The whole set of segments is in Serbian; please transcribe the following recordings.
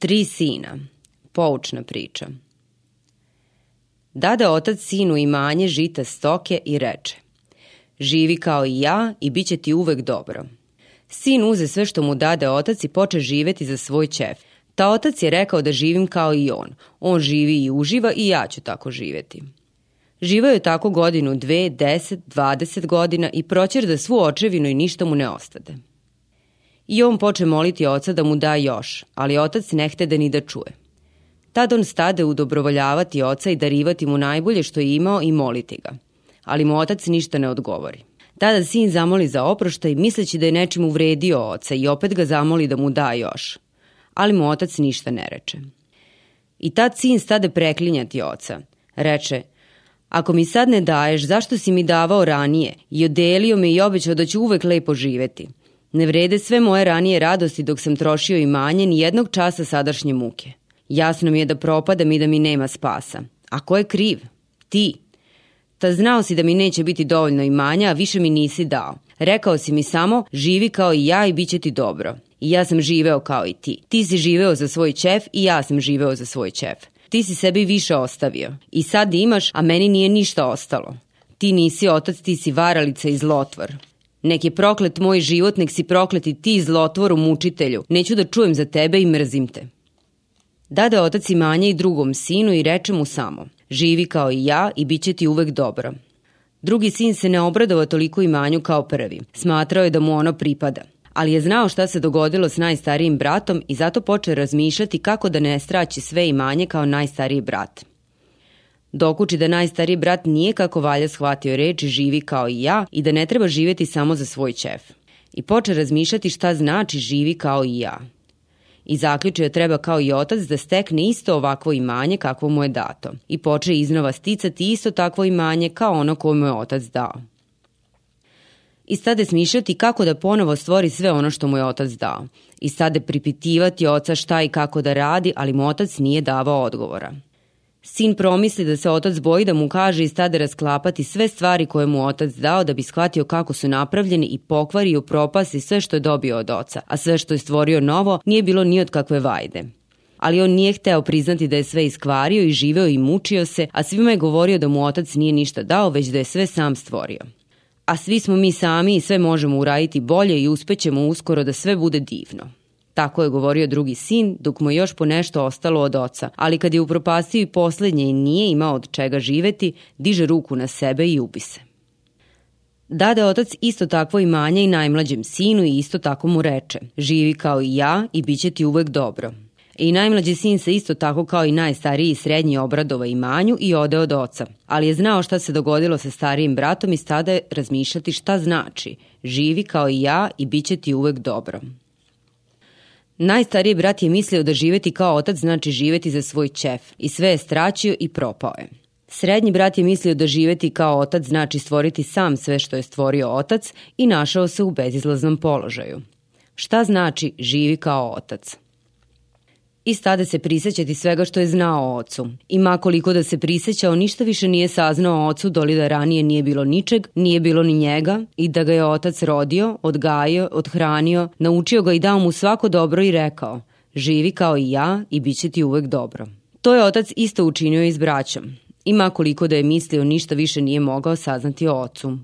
Tri sina. Poučna priča. Dade otac sinu imanje žita stoke i reče Živi kao i ja i bit će ti uvek dobro. Sin uze sve što mu dade otac i poče živeti za svoj čef. Ta otac je rekao da živim kao i on. On živi i uživa i ja ću tako živeti. Živao je tako godinu, dve, deset, dvadeset godina i proćer da svu očevinu i ništa mu ne ostade. I on poče moliti oca da mu da još, ali otac ne hte da ni da čuje. Tad on stade udobrovoljavati oca i darivati mu najbolje što je imao i moliti ga. Ali mu otac ništa ne odgovori. Tada sin zamoli za oproštaj misleći da je nečim uvredio oca i opet ga zamoli da mu da još. Ali mu otac ništa ne reče. I tad sin stade preklinjati oca. Reče, ako mi sad ne daješ, zašto si mi davao ranije i odelio me i obećao da ću uvek lepo živeti? Ne vrede sve moje ranije radosti dok sam trošio imanje ni jednog časa sadašnje muke. Jasno mi je da propadam i da mi nema spasa. A ko je kriv? Ti. Ta znao si da mi neće biti dovoljno imanja, a više mi nisi dao. Rekao si mi samo, živi kao i ja i bit će ti dobro. I ja sam živeo kao i ti. Ti si živeo za svoj čef i ja sam živeo za svoj čef. Ti si sebi više ostavio. I sad imaš, a meni nije ništa ostalo. Ti nisi otac, ti si varalica i zlotvor. Nek je proklet moj život, nek si prokleti ti zlotvoru mučitelju. Neću da čujem za tebe i mrzim te. Dade otac imanje i drugom sinu i reče mu samo, živi kao i ja i bit će ti uvek dobro. Drugi sin se ne obradova toliko imanju kao prvi. Smatrao je da mu ono pripada. Ali je znao šta se dogodilo s najstarijim bratom i zato poče razmišljati kako da ne straći sve imanje kao najstariji brat. Dokuči da najstariji brat nije kako valja shvatio reči živi kao i ja i da ne treba živjeti samo za svoj čef. I poče razmišljati šta znači živi kao i ja i zaključio treba kao i otac da stekne isto ovakvo imanje kakvo mu je dato i poče iznova sticati isto takvo imanje kao ono koje mu je otac dao. I stade smišljati kako da ponovo stvori sve ono što mu je otac dao. I stade pripitivati oca šta i kako da radi, ali mu otac nije davao odgovora. Sin promisli da se otac boji da mu kaže i stade rasklapati sve stvari koje mu otac dao da bi shvatio kako su napravljeni i pokvari i propasti sve što je dobio od oca, a sve što je stvorio novo nije bilo ni od kakve vajde. Ali on nije hteo priznati da je sve iskvario i živeo i mučio se, a svima je govorio da mu otac nije ništa dao, već da je sve sam stvorio. A svi smo mi sami i sve možemo uraditi bolje i uspećemo uskoro da sve bude divno. Tako je govorio drugi sin, dok mu je još po nešto ostalo od oca, ali kad je upropastio i poslednje i nije imao od čega živeti, diže ruku na sebe i ubi se. Dade otac isto takvo imanje i najmlađem sinu i isto tako mu reče, živi kao i ja i bit će ti uvek dobro. I najmlađi sin se isto tako kao i najstariji i srednji obradova imanju i ode od oca, ali je znao šta se dogodilo sa starijim bratom i stada razmišljati šta znači, živi kao i ja i bit će ti uvek dobro. Najstariji brat je mislio da živeti kao otac znači živeti za svoj čef i sve je straćio i propao je. Srednji brat je mislio da živeti kao otac znači stvoriti sam sve što je stvorio otac i našao se u bezizlaznom položaju. Šta znači živi kao otac? I stade se prisećati svega što je znao o ocu. I makoliko da se prisećao, ništa više nije saznao o ocu, doli da ranije nije bilo ničeg, nije bilo ni njega i da ga je otac rodio, odgajio, odhranio, naučio ga i dao mu svako dobro i rekao živi kao i ja i bit će ti uvek dobro. To je otac isto učinio i s braćom. I makoliko da je mislio, ništa više nije mogao saznati o ocu.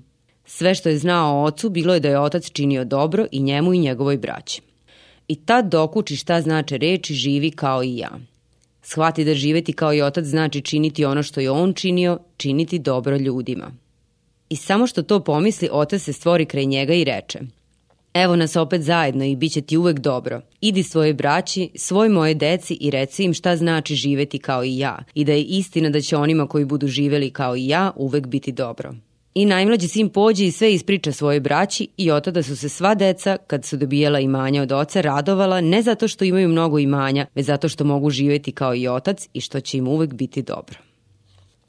Sve što je znao o ocu bilo je da je otac činio dobro i njemu i njegovoj braći i tad dokuči šta znače reči živi kao i ja. Shvati da živeti kao i otac znači činiti ono što je on činio, činiti dobro ljudima. I samo što to pomisli, otac se stvori kraj njega i reče Evo nas opet zajedno i bit će ti uvek dobro. Idi svoje braći, svoj moje deci i reci im šta znači živeti kao i ja i da je istina da će onima koji budu živeli kao i ja uvek biti dobro. I najmlađi sin pođe i sve ispriča svojoj braći i od tada su se sva deca, kad su dobijela imanja od oca, radovala ne zato što imaju mnogo imanja, već zato što mogu živeti kao i otac i što će im uvek biti dobro.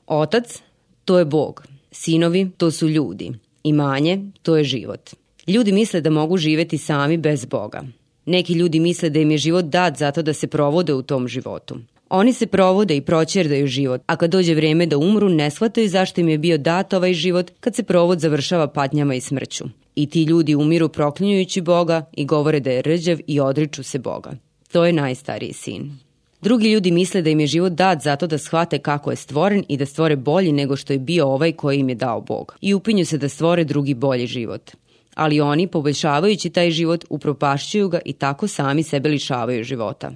Otac, to je Bog. Sinovi, to su ljudi. Imanje, to je život. Ljudi misle da mogu živeti sami bez Boga. Neki ljudi misle da im je život dat zato da se provode u tom životu. Oni se provode i proćerdaju život, a kad dođe vreme da umru, ne shvataju zašto im je bio dat ovaj život kad se provod završava patnjama i smrću. I ti ljudi umiru proklinjujući Boga i govore da je rđav i odriču se Boga. To je najstariji sin. Drugi ljudi misle da im je život dat zato da shvate kako je stvoren i da stvore bolji nego što je bio ovaj koji im je dao Bog. I upinju se da stvore drugi bolji život. Ali oni, poboljšavajući taj život, upropašćuju ga i tako sami sebe lišavaju života.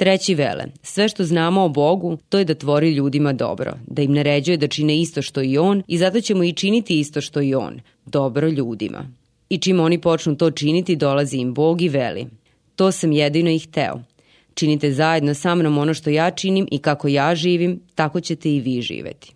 Treći vele, sve što znamo o Bogu, to je da tvori ljudima dobro, da im naređuje da čine isto što i On i zato ćemo i činiti isto što i On, dobro ljudima. I čim oni počnu to činiti, dolazi im Bog i veli. To sam jedino i hteo. Činite zajedno sa mnom ono što ja činim i kako ja živim, tako ćete i vi živeti.